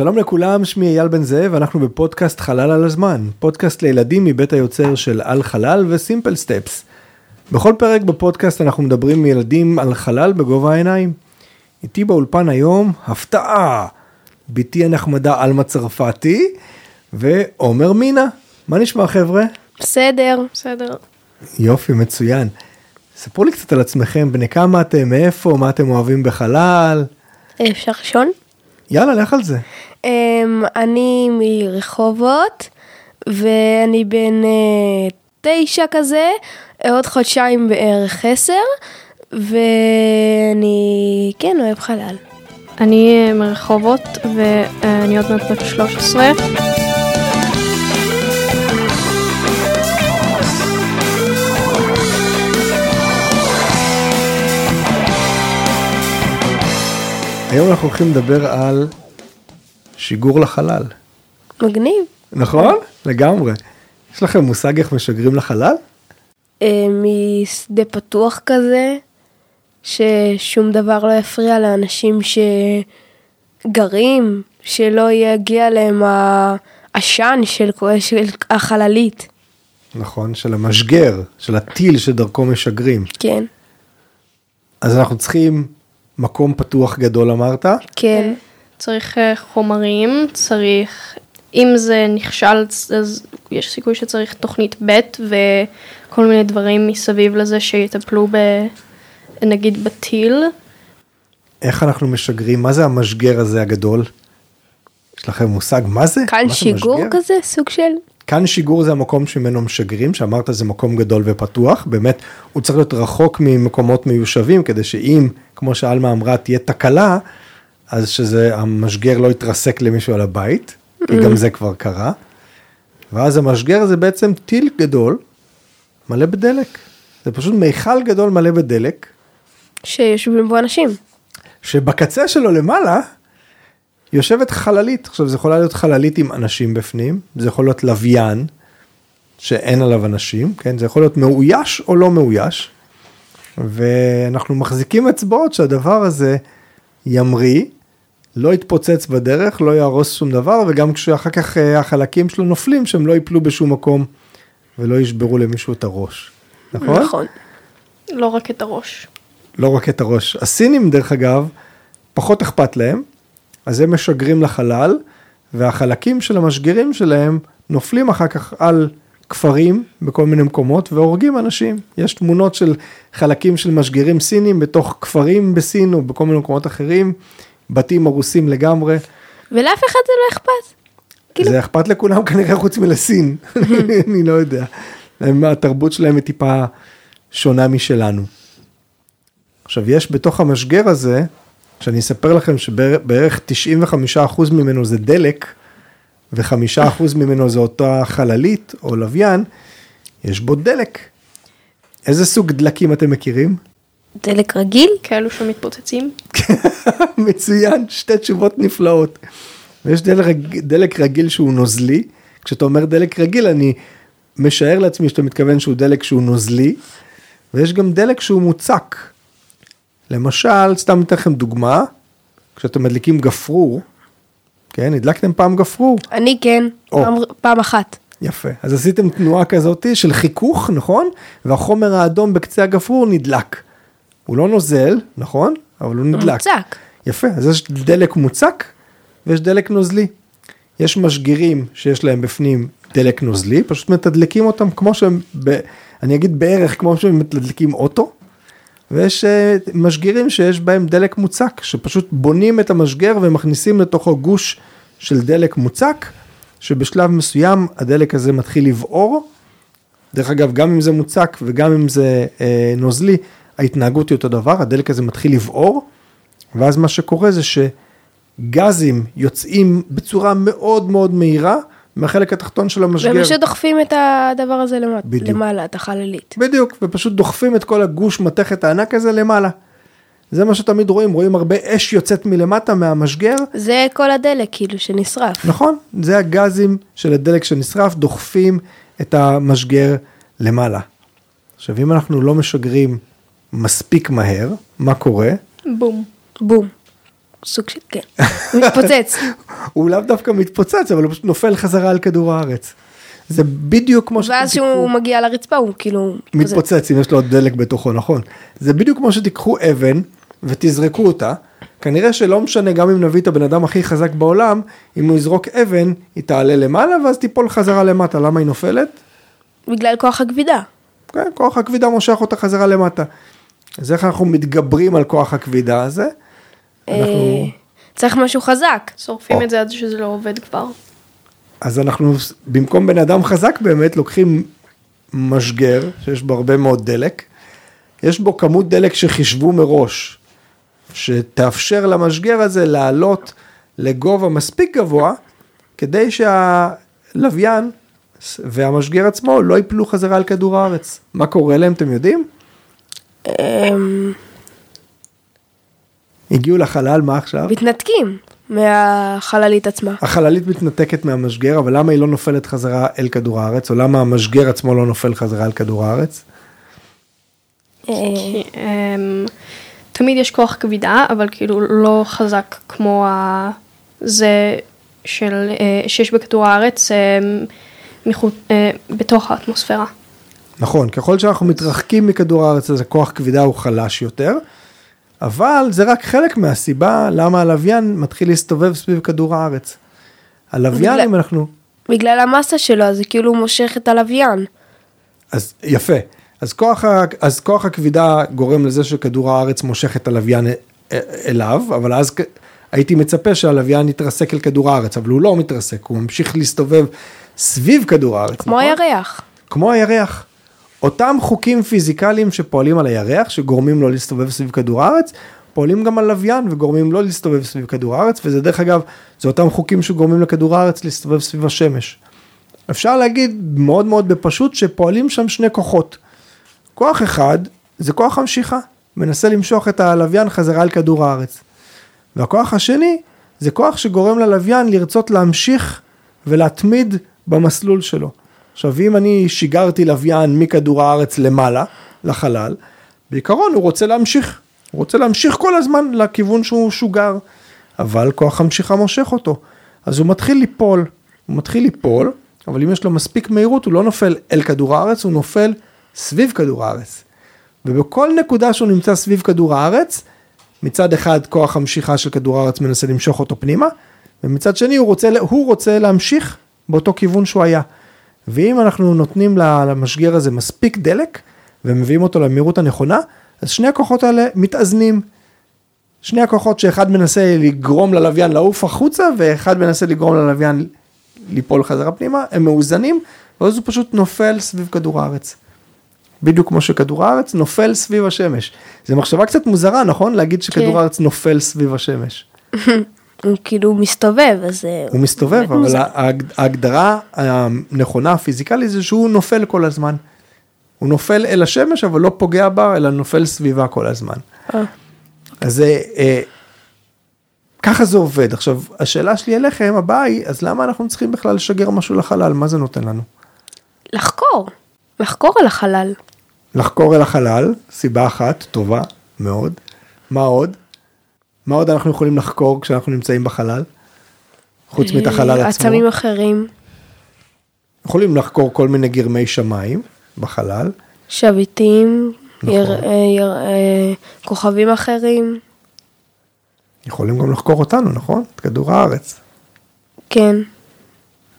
שלום לכולם, שמי אייל בן זאב, אנחנו בפודקאסט חלל על הזמן, פודקאסט לילדים מבית היוצר של על חלל וסימפל סטפס. בכל פרק בפודקאסט אנחנו מדברים עם ילדים על חלל בגובה העיניים. איתי באולפן היום, הפתעה, בתי הנחמדה עלמה צרפתי ועומר מינה. מה נשמע חבר'ה? בסדר. בסדר. יופי, מצוין. ספרו לי קצת על עצמכם, בני כמה אתם, מאיפה, מה אתם אוהבים בחלל. אפשר ראשון? יאללה, לך על זה. Um, אני מרחובות, ואני בן uh, תשע כזה, עוד חודשיים בערך עשר, ואני כן אוהב חלל. אני אה, מרחובות ואני עוד מעט בת 13. היום אנחנו הולכים לדבר על שיגור לחלל. מגניב. נכון? לגמרי. יש לכם מושג איך משגרים לחלל? אה, משדה פתוח כזה, ששום דבר לא יפריע לאנשים שגרים, שלא יגיע להם העשן של, של החללית. נכון, של המשגר, של הטיל שדרכו משגרים. כן. אז אנחנו צריכים מקום פתוח גדול אמרת? כן. צריך אה, חומרים, צריך, אם זה נכשל, אז יש סיכוי שצריך תוכנית ב' וכל מיני דברים מסביב לזה שיטפלו ב... נגיד בטיל. איך אנחנו משגרים? מה זה המשגר הזה הגדול? יש לכם מושג מה זה? כאן מה שיגור זה כזה? סוג של? כאן שיגור זה המקום שממנו משגרים, שאמרת זה מקום גדול ופתוח, באמת הוא צריך להיות רחוק ממקומות מיושבים, כדי שאם, כמו שאלמה אמרה, תהיה תקלה, אז שזה, המשגר לא יתרסק למישהו על הבית, כי גם זה כבר קרה. ואז המשגר זה בעצם טיל גדול, מלא בדלק. זה פשוט מיכל גדול מלא בדלק. שיושבים בו אנשים. שבקצה שלו למעלה, יושבת חללית, עכשיו זה יכולה להיות חללית עם אנשים בפנים, זה יכול להיות לוויין, שאין עליו אנשים, כן, זה יכול להיות מאויש או לא מאויש, ואנחנו מחזיקים אצבעות שהדבר הזה ימריא, לא יתפוצץ בדרך, לא יהרוס שום דבר, וגם כשאחר כך אה, החלקים שלו נופלים, שהם לא ייפלו בשום מקום ולא ישברו למישהו את הראש, נכון? נכון. לא רק את הראש. לא רק את הראש. הסינים, דרך אגב, פחות אכפת להם, אז הם משגרים לחלל, והחלקים של המשגרים שלהם נופלים אחר כך על כפרים בכל מיני מקומות והורגים אנשים. יש תמונות של חלקים של משגרים סינים בתוך כפרים בסין או בכל מיני מקומות אחרים, בתים הרוסים לגמרי. ולאף אחד זה לא אכפת. כאילו... זה אכפת לכולם כנראה חוץ מלסין, אני לא יודע. התרבות שלהם היא טיפה שונה משלנו. עכשיו יש בתוך המשגר הזה שאני אספר לכם שבערך 95% ממנו זה דלק, ו-5% ממנו זה אותה חללית או לוויין, יש בו דלק. איזה סוג דלקים אתם מכירים? דלק רגיל? כאלו שמתפוצצים. מצוין, שתי תשובות נפלאות. ויש דלק, דלק רגיל שהוא נוזלי, כשאתה אומר דלק רגיל אני משער לעצמי שאתה מתכוון שהוא דלק שהוא נוזלי, ויש גם דלק שהוא מוצק. למשל, סתם אתן לכם דוגמה, כשאתם מדליקים גפרור, כן, הדלקתם פעם גפרור? אני כן, פעם, פעם אחת. יפה, אז עשיתם תנועה כזאת של חיכוך, נכון? והחומר האדום בקצה הגפרור נדלק. הוא לא נוזל, נכון? אבל הוא נדלק. מוצק. יפה, אז יש דלק מוצק ויש דלק נוזלי. יש משגרים שיש להם בפנים דלק נוזלי, פשוט מתדלקים אותם כמו שהם, ב, אני אגיד בערך כמו שהם מתדלקים אוטו, ויש אה, משגרים שיש בהם דלק מוצק, שפשוט בונים את המשגר ומכניסים לתוכו גוש של דלק מוצק, שבשלב מסוים הדלק הזה מתחיל לבעור. דרך אגב, גם אם זה מוצק וגם אם זה אה, נוזלי, ההתנהגות היא אותו דבר, הדלק הזה מתחיל לבעור, ואז מה שקורה זה שגזים יוצאים בצורה מאוד מאוד מהירה, מהחלק התחתון של המשגר. ופשוט דוחפים את הדבר הזה למט... למעלה, את החללית. בדיוק, ופשוט דוחפים את כל הגוש מתכת הענק הזה למעלה. זה מה שתמיד רואים, רואים הרבה אש יוצאת מלמטה מהמשגר. זה כל הדלק כאילו שנשרף. נכון, זה הגזים של הדלק שנשרף, דוחפים את המשגר למעלה. עכשיו אם אנחנו לא משגרים מספיק מהר, מה קורה? בום. בום. סוג של, כן, מתפוצץ. הוא לאו דווקא מתפוצץ, אבל הוא פשוט נופל חזרה על כדור הארץ. זה בדיוק כמו ואז שתיקחו- כשהוא מגיע לרצפה הוא כאילו, מתפוצץ אם יש לו עוד דלק בתוכו, נכון. זה בדיוק כמו שתיקחו אבן ותזרקו אותה, כנראה שלא משנה גם אם נביא את הבן אדם הכי חזק בעולם, אם הוא יזרוק אבן, היא תעלה למעלה ואז תיפול חזרה למטה. למה היא נופלת? בגלל כוח הכבידה. כן, כוח הכבידה מושך אותה חזרה למטה. אז איך אנחנו מתגברים על כוח הכבידה הזה? אנחנו, אה, צריך משהו חזק. שורפים או. את זה עד שזה לא עובד כבר. אז אנחנו במקום בן אדם חזק באמת לוקחים משגר שיש בו הרבה מאוד דלק, יש בו כמות דלק שחישבו מראש, שתאפשר למשגר הזה לעלות לגובה מספיק גבוה, כדי שהלוויין והמשגר עצמו לא ייפלו חזרה על כדור הארץ. מה קורה להם אתם יודעים? אמ, הגיעו לחלל, מה עכשיו? מתנתקים מהחללית עצמה. החללית מתנתקת מהמשגר, אבל למה היא לא נופלת חזרה אל כדור הארץ, או למה המשגר עצמו לא נופל חזרה אל כדור הארץ? אה, אמ, תמיד יש כוח כבידה, אבל כאילו לא חזק כמו ה... זה של, אה, שיש בכדור הארץ אמ, מחוץ, אה, בתוך האטמוספירה. נכון, ככל שאנחנו מתרחקים מכדור הארץ אז הכוח כבידה הוא חלש יותר, אבל זה רק חלק מהסיבה למה הלוויין מתחיל להסתובב סביב כדור הארץ. הלוויין, בגלל- אם אנחנו... בגלל המסה שלו, אז זה כאילו מושך את הלוויין. אז יפה. אז כוח, ה... אז כוח הכבידה גורם לזה שכדור הארץ מושך את הלוויין אליו, אבל אז הייתי מצפה שהלוויין יתרסק אל כדור הארץ, אבל הוא לא מתרסק, הוא ממשיך להסתובב סביב כדור הארץ. כמו נכון? הירח. כמו הירח. אותם חוקים פיזיקליים שפועלים על הירח, שגורמים לו להסתובב סביב כדור הארץ, פועלים גם על לוויין וגורמים לו להסתובב סביב כדור הארץ, וזה דרך אגב, זה אותם חוקים שגורמים לכדור הארץ להסתובב סביב השמש. אפשר להגיד מאוד מאוד בפשוט שפועלים שם שני כוחות. כוח אחד זה כוח המשיכה, מנסה למשוך את הלוויין חזרה אל כדור הארץ. והכוח השני זה כוח שגורם ללוויין לרצות להמשיך ולהתמיד במסלול שלו. עכשיו אם אני שיגרתי לוויין מכדור הארץ למעלה, לחלל, בעיקרון הוא רוצה להמשיך, הוא רוצה להמשיך כל הזמן לכיוון שהוא שוגר, אבל כוח המשיכה מושך אותו, אז הוא מתחיל ליפול, הוא מתחיל ליפול, אבל אם יש לו מספיק מהירות הוא לא נופל אל כדור הארץ, הוא נופל סביב כדור הארץ. ובכל נקודה שהוא נמצא סביב כדור הארץ, מצד אחד כוח המשיכה של כדור הארץ מנסה למשוך אותו פנימה, ומצד שני הוא רוצה, הוא רוצה להמשיך באותו כיוון שהוא היה. ואם אנחנו נותנים למשגר הזה מספיק דלק, ומביאים אותו למהירות הנכונה, אז שני הכוחות האלה מתאזנים. שני הכוחות שאחד מנסה לגרום ללוויין לעוף החוצה, ואחד מנסה לגרום ללוויין ליפול חזרה פנימה, הם מאוזנים, ואז הוא פשוט נופל סביב כדור הארץ. בדיוק כמו שכדור הארץ נופל סביב השמש. זו מחשבה קצת מוזרה, נכון? להגיד שכדור כן. הארץ נופל סביב השמש. הוא כאילו מסתובב, אז... אה, הוא מסתובב, באמת אבל ההגדרה הנכונה הפיזיקלית זה שהוא נופל כל הזמן. הוא נופל אל השמש, אבל לא פוגע בה, אלא נופל סביבה כל הזמן. אה. אז זה, אה, ככה זה עובד. עכשיו, השאלה שלי אליכם, הבאה היא, אז למה אנחנו צריכים בכלל לשגר משהו לחלל? מה זה נותן לנו? לחקור, לחקור על החלל. לחקור אל החלל, סיבה אחת, טובה מאוד. מה עוד? מה עוד אנחנו יכולים לחקור כשאנחנו נמצאים בחלל? חוץ מאת החלל עצמו. אה, עצמים אחרים, יכולים לחקור כל מיני גרמי שמיים בחלל. שביטים, נכון. יר, אה, יר, אה, כוכבים אחרים, יכולים גם לחקור אותנו, נכון? את כדור הארץ. כן.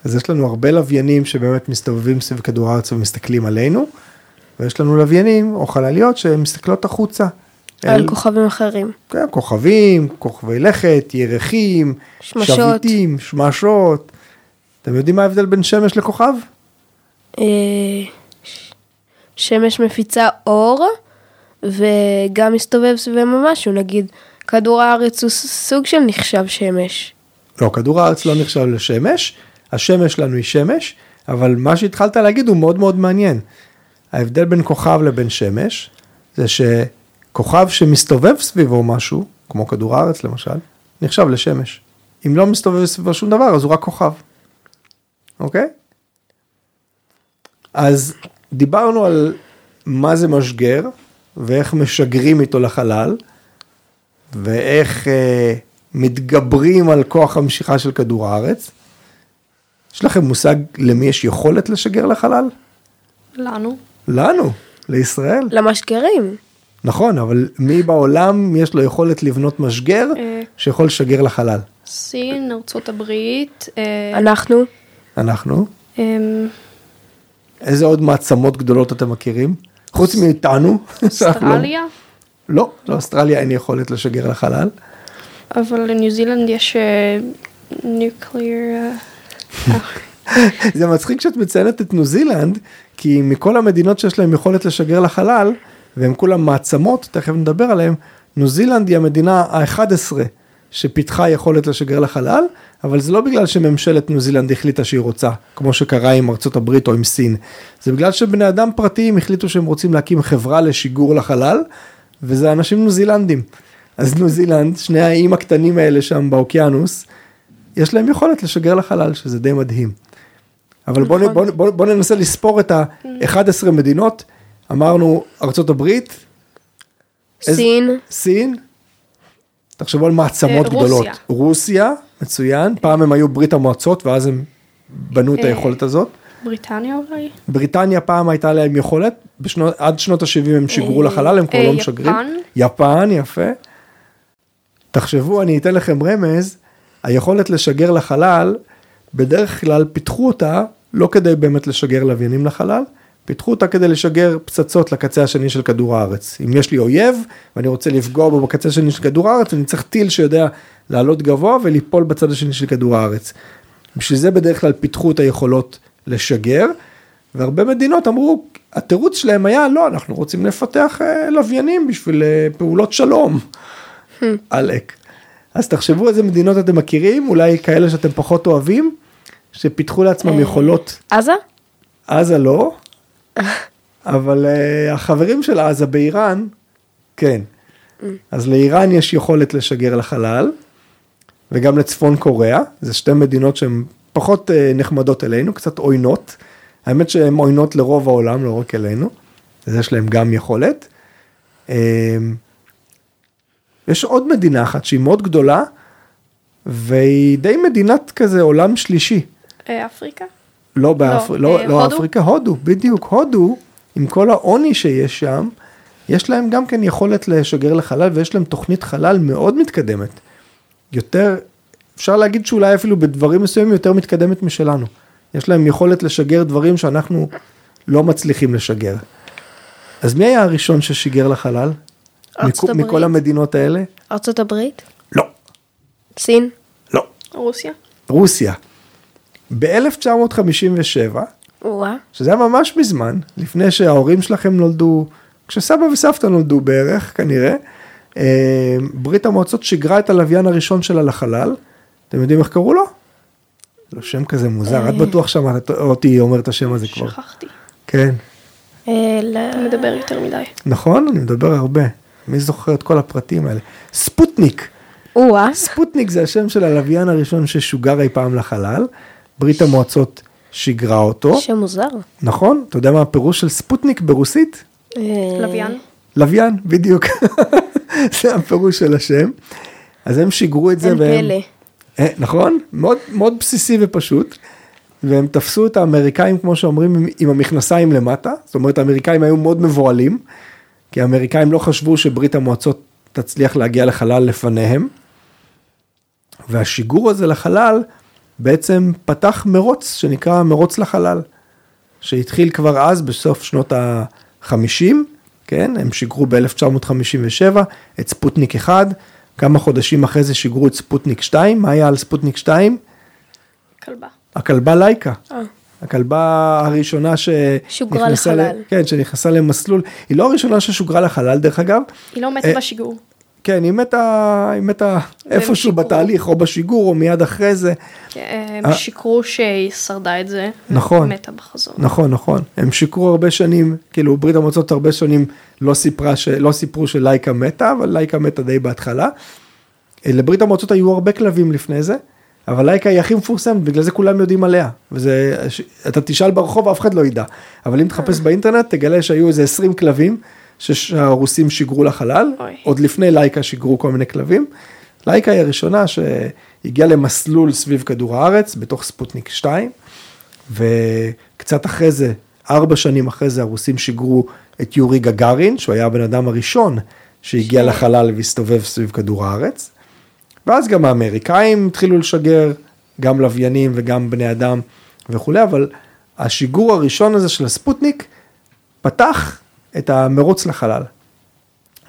אז יש לנו הרבה לוויינים שבאמת מסתובבים סביב כדור הארץ ומסתכלים עלינו, ויש לנו לוויינים או חלליות שמסתכלות החוצה. על אל- כוכבים אחרים. כן, כוכבים, כוכבי לכת, ירחים, שמשות. שביטים, שמשות. אתם יודעים מה ההבדל בין שמש לכוכב? אה, ש- שמש מפיצה אור, וגם מסתובב סביבנו משהו, נגיד, כדור הארץ הוא סוג של נחשב שמש. לא, כדור הארץ לא נחשב לשמש, השמש שלנו היא שמש, אבל מה שהתחלת להגיד הוא מאוד מאוד מעניין. ההבדל בין כוכב לבין שמש, זה שכוכב שמסתובב סביבו משהו, כמו כדור הארץ למשל, נחשב לשמש. אם לא מסתובב סביבו שום דבר, אז הוא רק כוכב. אוקיי? אז דיברנו על מה זה משגר, ואיך משגרים איתו לחלל, ואיך אה, מתגברים על כוח המשיכה של כדור הארץ. יש לכם מושג למי יש יכולת לשגר לחלל? לנו. לנו, לישראל. למשגרים. נכון, אבל מי בעולם יש לו יכולת לבנות משגר אה. שיכול לשגר לחלל? סין, ארצות הברית, אה, אנחנו. אנחנו. אמ, איזה עוד מעצמות גדולות אתם מכירים? חוץ מאיתנו. אוסטרליה, לא, לאוסטרליה אין יכולת לשגר לחלל. אבל לניו זילנד יש אה, ניוקליר, זה מצחיק שאת מציינת את ניו זילנד, כי מכל המדינות שיש להם יכולת לשגר לחלל, והם כולם מעצמות, תכף נדבר עליהם, ניו זילנד היא המדינה ה-11 שפיתחה יכולת לשגר לחלל, אבל זה לא בגלל שממשלת ניו זילנד החליטה שהיא רוצה, כמו שקרה עם ארצות הברית או עם סין, זה בגלל שבני אדם פרטיים החליטו שהם רוצים להקים חברה לשיגור לחלל, וזה אנשים ניו זילנדים. אז ניו זילנד, שני האיים הקטנים האלה שם באוקיינוס, יש להם יכולת לשגר לחלל, שזה די מדהים. אבל נכון. בוא, בוא, בוא ננסה לספור את ה-11 מדינות, אמרנו ארצות הברית, סין. סין, תחשבו על מעצמות אה, גדולות. רוסיה. רוסיה, מצוין, פעם הם היו ברית המועצות ואז הם בנו את אה. היכולת הזאת. בריטניה אולי? בריטניה פעם הייתה להם יכולת, בשנות, עד שנות ה-70 הם שיגרו אה, לחלל, הם כבר לא משגרים. יפן? יפן, יפה. תחשבו, אני אתן לכם רמז, היכולת לשגר לחלל, בדרך כלל פיתחו אותה לא כדי באמת לשגר לוויינים לחלל, פיתחו אותה כדי לשגר פצצות לקצה השני של כדור הארץ. אם יש לי אויב ואני רוצה לפגוע בו בקצה השני של כדור הארץ, אני צריך טיל שיודע לעלות גבוה וליפול בצד השני של כדור הארץ. בשביל זה בדרך כלל פיתחו את היכולות לשגר, והרבה מדינות אמרו, התירוץ שלהם היה, לא, אנחנו רוצים לפתח אה, לוויינים בשביל אה, פעולות שלום. עלק. אז תחשבו איזה מדינות אתם מכירים, אולי כאלה שאתם פחות אוהבים, שפיתחו לעצמם אה. יכולות, עזה? עזה לא, אבל uh, החברים של עזה באיראן, כן. אז לאיראן יש יכולת לשגר לחלל, וגם לצפון קוריאה, זה שתי מדינות שהן פחות uh, נחמדות אלינו, קצת עוינות. האמת שהן עוינות לרוב העולם, לא רק אלינו, אז יש להם גם יכולת. Um, יש עוד מדינה אחת שהיא מאוד גדולה, והיא די מדינת כזה עולם שלישי. אפריקה? לא, באפר... אה, לא, לא הודו? אפריקה, הודו, בדיוק, הודו, עם כל העוני שיש שם, יש להם גם כן יכולת לשגר לחלל ויש להם תוכנית חלל מאוד מתקדמת. יותר, אפשר להגיד שאולי אפילו בדברים מסוימים יותר מתקדמת משלנו. יש להם יכולת לשגר דברים שאנחנו לא מצליחים לשגר. אז מי היה הראשון ששיגר לחלל? ארצות מכל הברית. המדינות האלה? ארצות הברית? לא, סין? לא. רוסיה? רוסיה. ב-1957, וואה. שזה היה ממש מזמן, לפני שההורים שלכם נולדו, כשסבא וסבתא נולדו בערך, כנראה, אה, ברית המועצות שיגרה את הלוויין הראשון שלה לחלל. אתם יודעים איך קראו לו? לא שם כזה מוזר, את בטוח שמעת אותי אומר את השם הזה כבר. שכחתי. כן, אה, אתה מדבר יותר מדי. נכון? אני מדבר הרבה. מי זוכר את כל הפרטים האלה? ספוטניק. ספוטניק זה השם של הלוויין הראשון ששוגר אי פעם לחלל. ברית המועצות שיגרה אותו. שם מוזר. נכון? אתה יודע מה הפירוש של ספוטניק ברוסית? אה, לוויין? לוויין, בדיוק. זה הפירוש של השם. אז הם שיגרו את זה. אין והם- פלא. אה, נכון? מאוד, מאוד בסיסי ופשוט. והם תפסו את האמריקאים, כמו שאומרים, עם, עם המכנסיים למטה. זאת אומרת, האמריקאים היו מאוד מבוהלים, כי האמריקאים לא חשבו שברית המועצות תצליח להגיע לחלל לפניהם. והשיגור הזה לחלל בעצם פתח מרוץ שנקרא מרוץ לחלל, שהתחיל כבר אז בסוף שנות ה-50, כן, הם שיגרו ב-1957 את ספוטניק 1, כמה חודשים אחרי זה שיגרו את ספוטניק 2, מה היה על ספוטניק 2? כלבה. הכלבה לייקה. אה. הכלבה הראשונה שוגרה שנכנסה ל- לחלל. כן, שנכנסה למסלול, היא לא הראשונה ששוגרה לחלל דרך אגב, היא לא מתה אה, בשיגור. כן, היא מתה, היא מתה איפשהו שיגרו. בתהליך, או בשיגור, או מיד אחרי זה. הם אה. שיקרו שהיא שרדה את זה. נכון. מתה בחזור. נכון, נכון. הם שיקרו הרבה שנים, כאילו ברית המועצות הרבה שנים לא, סיפרה ש... לא סיפרו שלייקה מתה, אבל לייקה מתה די בהתחלה. אה, לברית המועצות היו הרבה כלבים לפני זה, אבל לייקה היא הכי מפורסמת, בגלל זה כולם יודעים עליה. וזה, ש- אתה תשאל ברחוב, אף אחד לא ידע. אבל אם תחפש באינטרנט, תגלה שהיו איזה 20 כלבים שהרוסים שיגרו לחלל, אוי. עוד לפני לייקה שיגרו כל מיני כלבים. לייקה היא הראשונה שהגיעה למסלול סביב כדור הארץ בתוך ספוטניק 2, וקצת אחרי זה, ארבע שנים אחרי זה, הרוסים שיגרו את יורי גגארין, שהוא היה הבן אדם הראשון שהגיע ש- לחלל והסתובב סביב כדור הארץ. ואז גם האמריקאים התחילו לשגר, גם לוויינים וגם בני אדם וכולי, אבל השיגור הראשון הזה של הספוטניק פתח את המרוץ לחלל.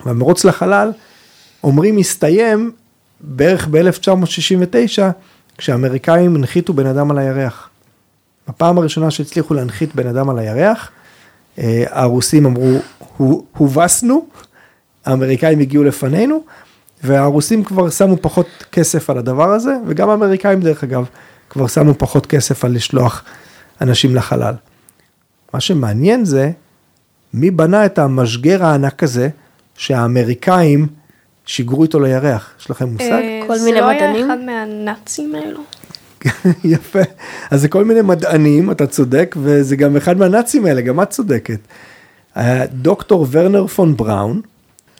והמרוץ לחלל, אומרים, הסתיים בערך ב-1969, כשהאמריקאים הנחיתו בן אדם על הירח. בפעם הראשונה שהצליחו להנחית בן אדם על הירח, אה, הרוסים אמרו, "הו- הובסנו, האמריקאים הגיעו לפנינו, והרוסים כבר שמו פחות כסף על הדבר הזה, וגם האמריקאים דרך אגב, כבר שמו פחות כסף על לשלוח אנשים לחלל. מה שמעניין זה, מי בנה את המשגר הענק הזה, שהאמריקאים שיגרו איתו לירח? יש לכם מושג? אה, כל זה מיני לא היה מדענים? אחד מהנאצים האלו? יפה. אז זה כל מיני מדענים, אתה צודק, וזה גם אחד מהנאצים האלה, גם את צודקת. אה, דוקטור ורנר פון בראון,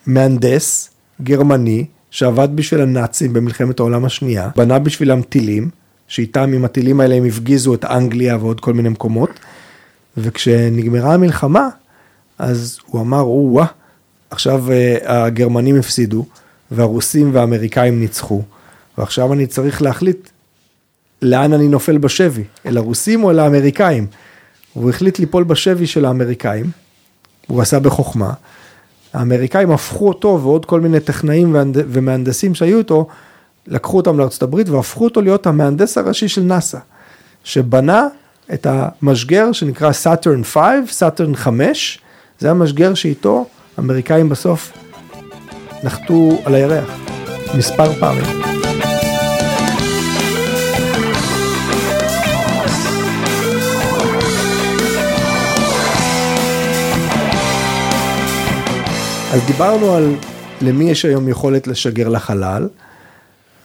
מהנדס גרמני, שעבד בשביל הנאצים במלחמת העולם השנייה, בנה בשבילם טילים, שאיתם עם הטילים האלה הם הפגיזו את אנגליה ועוד כל מיני מקומות, וכשנגמרה המלחמה, אז הוא אמר, או-אה, עכשיו אה, הגרמנים הפסידו, והרוסים והאמריקאים ניצחו, ועכשיו אני צריך להחליט לאן אני נופל בשבי, אל הרוסים או אל האמריקאים. הוא החליט ליפול בשבי של האמריקאים, הוא עשה בחוכמה. האמריקאים הפכו אותו ועוד כל מיני טכנאים ומהנדסים שהיו איתו, לקחו אותם לארצות הברית והפכו אותו להיות המהנדס הראשי של נאסא, שבנה את המשגר שנקרא סאטרן 5, סאטרן 5, זה המשגר שאיתו האמריקאים בסוף נחתו על הירח מספר פעמים. אז דיברנו על למי יש היום יכולת לשגר לחלל,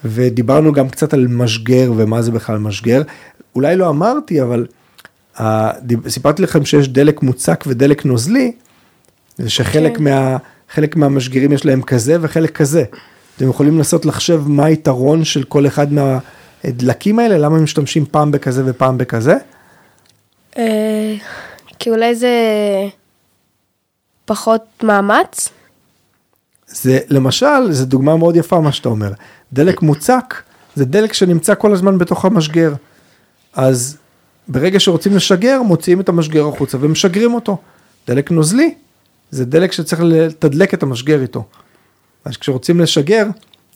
ודיברנו גם קצת על משגר ומה זה בכלל משגר. אולי לא אמרתי, אבל דיב- סיפרתי לכם שיש דלק מוצק ודלק נוזלי, ושחלק כן. מה, חלק מהמשגרים יש להם כזה וחלק כזה. אתם יכולים לנסות לחשב מה היתרון של כל אחד מהדלקים האלה, למה הם משתמשים פעם בכזה ופעם בכזה? אה, כי אולי זה פחות מאמץ? זה למשל, זו דוגמה מאוד יפה מה שאתה אומר. דלק מוצק זה דלק שנמצא כל הזמן בתוך המשגר. אז ברגע שרוצים לשגר, מוציאים את המשגר החוצה ומשגרים אותו. דלק נוזלי זה דלק שצריך לתדלק את המשגר איתו. אז כשרוצים לשגר,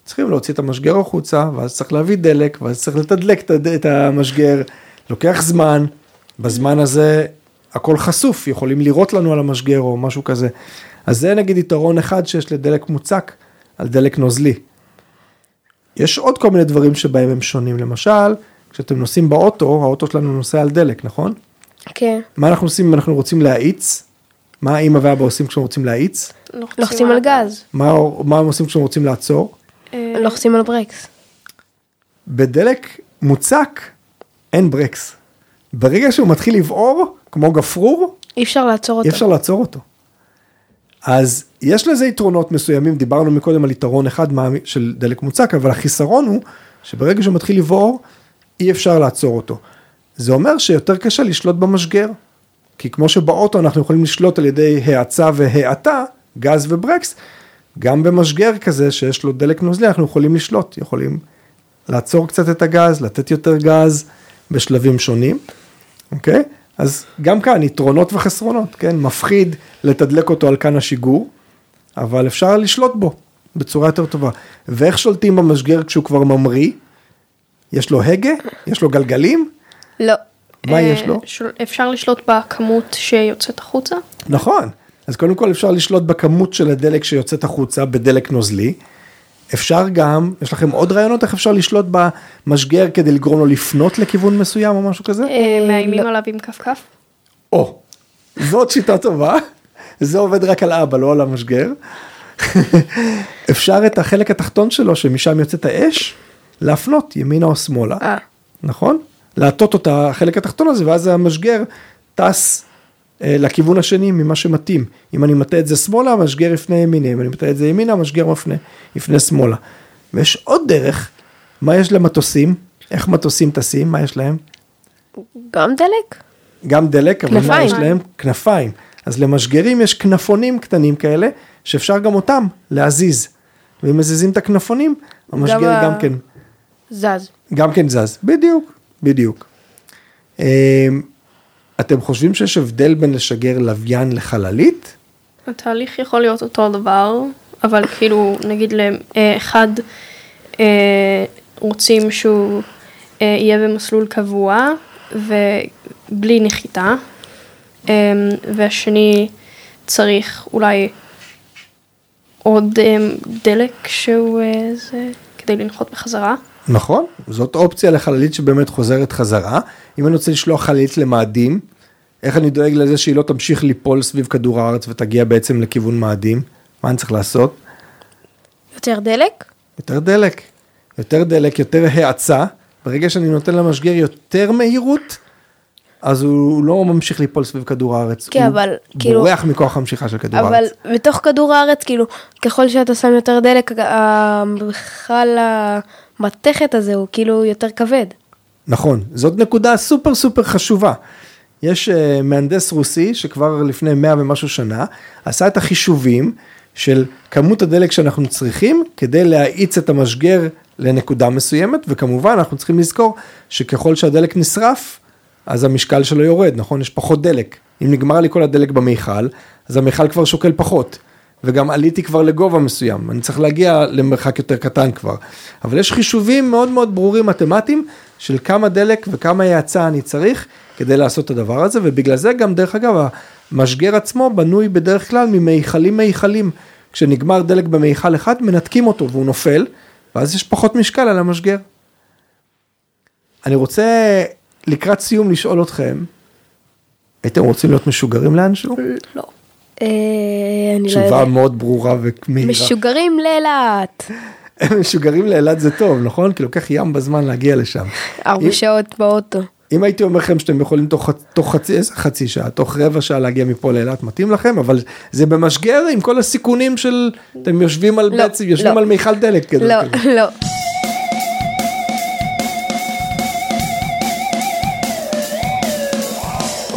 צריכים להוציא את המשגר החוצה, ואז צריך להביא דלק, ואז צריך לתדלק את המשגר. לוקח זמן, בזמן הזה הכל חשוף, יכולים לירות לנו על המשגר או משהו כזה. אז זה נגיד יתרון אחד שיש לדלק מוצק על דלק נוזלי. יש עוד כל מיני דברים שבהם הם שונים, למשל, כשאתם נוסעים באוטו, האוטו שלנו נוסע על דלק, נכון? כן. מה אנחנו עושים אם אנחנו רוצים להאיץ? מה האמא ואבא עושים כשהם רוצים להאיץ? לוחצים על גז, מה, מה הם עושים כשהם רוצים לעצור? אה, לוחצים על ברקס. בדלק מוצק אין ברקס. ברגע שהוא מתחיל לבעור, כמו גפרור, אי אפשר לעצור אותו. אי אפשר לעצור אותו. אז יש לזה יתרונות מסוימים, דיברנו מקודם על יתרון אחד מה- של דלק מוצק, אבל החיסרון הוא שברגע שהוא מתחיל לבעור, אי אפשר לעצור אותו. זה אומר שיותר קשה לשלוט במשגר, כי כמו שבאוטו אנחנו יכולים לשלוט על ידי האצה והאטה, גז וברקס, גם במשגר כזה שיש לו דלק נוזלי אנחנו יכולים לשלוט, יכולים לעצור קצת את הגז, לתת יותר גז בשלבים שונים, אוקיי? אז גם כאן יתרונות וחסרונות, כן? מפחיד לתדלק אותו על כאן השיגור, אבל אפשר לשלוט בו בצורה יותר טובה. ואיך שולטים במשגר כשהוא כבר ממריא? יש לו הגה? יש לו גלגלים? לא. מה אה, יש לו? אפשר לשלוט בכמות שיוצאת החוצה? נכון. אז קודם כל אפשר לשלוט בכמות של הדלק שיוצאת החוצה בדלק נוזלי. אפשר גם, יש לכם עוד רעיונות איך אפשר לשלוט במשגר כדי לגרום לו לפנות לכיוון מסוים או משהו כזה? אה, מאיימים לא. עליו עם כפכף? או, זאת שיטה טובה, זה עובד רק על אבא, לא על המשגר. אפשר את החלק התחתון שלו, שמשם יוצאת האש, להפנות ימינה או שמאלה, אה. נכון? להטות אותה, החלק התחתון הזה, ואז המשגר טס אה, לכיוון השני ממה שמתאים. אם אני מטה את זה שמאלה, המשגר יפנה ימינה, אם אני מטה את זה ימינה, המשגר מפנה, יפנה שמאלה. ויש עוד דרך. מה יש למטוסים? איך מטוסים טסים? מה יש להם? גם דלק? גם דלק, אבל מה כנפיים. יש להם? כנפיים. אז למשגרים יש כנפונים קטנים כאלה, שאפשר גם אותם להזיז. ואם מזיזים את הכנפונים, המשגר ה- גם כן, זז. גם כן זז. בדיוק, בדיוק. אמ, אתם חושבים שיש הבדל בין לשגר לוויין לחללית? התהליך יכול להיות אותו דבר, אבל כאילו, נגיד לאחד אה, רוצים שהוא אה, יהיה במסלול קבוע ובלי נחיתה, אה, והשני צריך אולי עוד אה, דלק שהוא אה, זה, כדי לנחות בחזרה. נכון, זאת אופציה לחללית שבאמת חוזרת חזרה. אם אני רוצה לשלוח חללית למאדים, איך אני דואג לזה שהיא לא תמשיך ליפול סביב כדור הארץ ותגיע בעצם לכיוון מאדים? מה אני צריך לעשות? יותר דלק? יותר דלק, יותר דלק, יותר האצה. ברגע שאני נותן למשגר יותר מהירות, אז הוא לא ממשיך ליפול סביב כדור הארץ. כן, הוא אבל, כאילו- בורח מכוח המשיכה של כדור אבל הארץ. בתוך כדור הארץ, כאילו, ככל שאתה שם יותר דלק, ה- בכלל המתכת הזה הוא כאילו יותר כבד. נכון, זאת נקודה סופר סופר חשובה. יש uh, מהנדס רוסי שכבר לפני 100 ומשהו שנה עשה את החישובים של כמות הדלק שאנחנו צריכים כדי להאיץ את המשגר לנקודה מסוימת וכמובן אנחנו צריכים לזכור שככל שהדלק נשרף אז המשקל שלו יורד נכון יש פחות דלק אם נגמר לי כל הדלק במיכל אז המיכל כבר שוקל פחות וגם עליתי כבר לגובה מסוים, אני צריך להגיע למרחק יותר קטן כבר. אבל יש חישובים מאוד מאוד ברורים מתמטיים של כמה דלק וכמה האצה אני צריך כדי לעשות את הדבר הזה, ובגלל זה גם דרך אגב המשגר עצמו בנוי בדרך כלל ממיכלים מיכלים. כשנגמר דלק במיכל אחד מנתקים אותו והוא נופל, ואז יש פחות משקל על המשגר. אני רוצה לקראת סיום לשאול אתכם, הייתם רוצים להיות משוגרים לאנשהו? לא. אה, אני לא תשובה יודעת. מאוד ברורה ומהירה. משוגרים לאילת. משוגרים לאילת זה טוב, נכון? כי לוקח ים בזמן להגיע לשם. ארבע שעות באוטו. אם הייתי אומר לכם שאתם יכולים תוך, תוך חצי, חצי שעה, תוך רבע שעה להגיע מפה לאילת, מתאים לכם, אבל זה במשגר עם כל הסיכונים של, אתם יושבים על לא, בעצם, יושבים לא. על מיכל דלק כזה. לא, כזה. לא.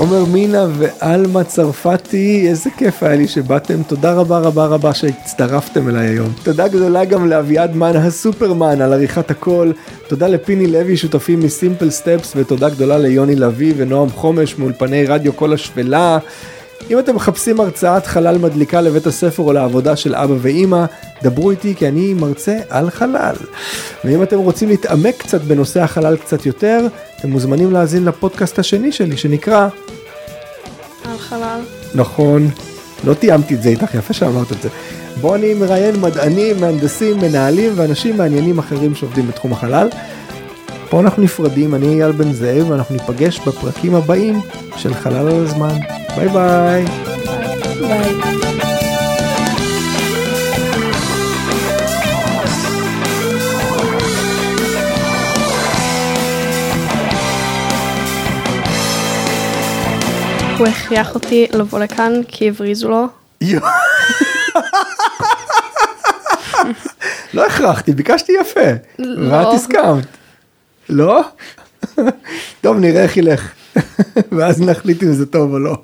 עומר מינה ועלמה צרפתי, איזה כיף היה לי שבאתם, תודה רבה רבה רבה שהצטרפתם אליי היום. תודה גדולה גם לאביעד מן הסופרמן על עריכת הקול, תודה לפיני לוי שותפים מסימפל סטפס ותודה גדולה ליוני לביא ונועם חומש מאולפני רדיו כל השפלה. אם אתם מחפשים הרצאת חלל מדליקה לבית הספר או לעבודה של אבא ואימא, דברו איתי כי אני מרצה על חלל. ואם אתם רוצים להתעמק קצת בנושא החלל קצת יותר, אתם מוזמנים להאזין לפודקאסט השני שלי שנקרא על חלל. נכון, לא תיאמתי את זה איתך, יפה שאמרת את זה. בו אני מראיין מדענים, מהנדסים, מנהלים ואנשים מעניינים אחרים שעובדים בתחום החלל. פה אנחנו נפרדים, אני אייל בן זאב, ואנחנו ניפגש בפרקים הבאים של חלל על הזמן. ביי ביי. ביי. הוא הכריח אותי לבוא לכאן כי הבריזו לו. לא הכרחתי, ביקשתי יפה. לא. ואת הסכמת. לא? טוב, נראה איך ילך. ואז נחליט אם זה טוב או לא.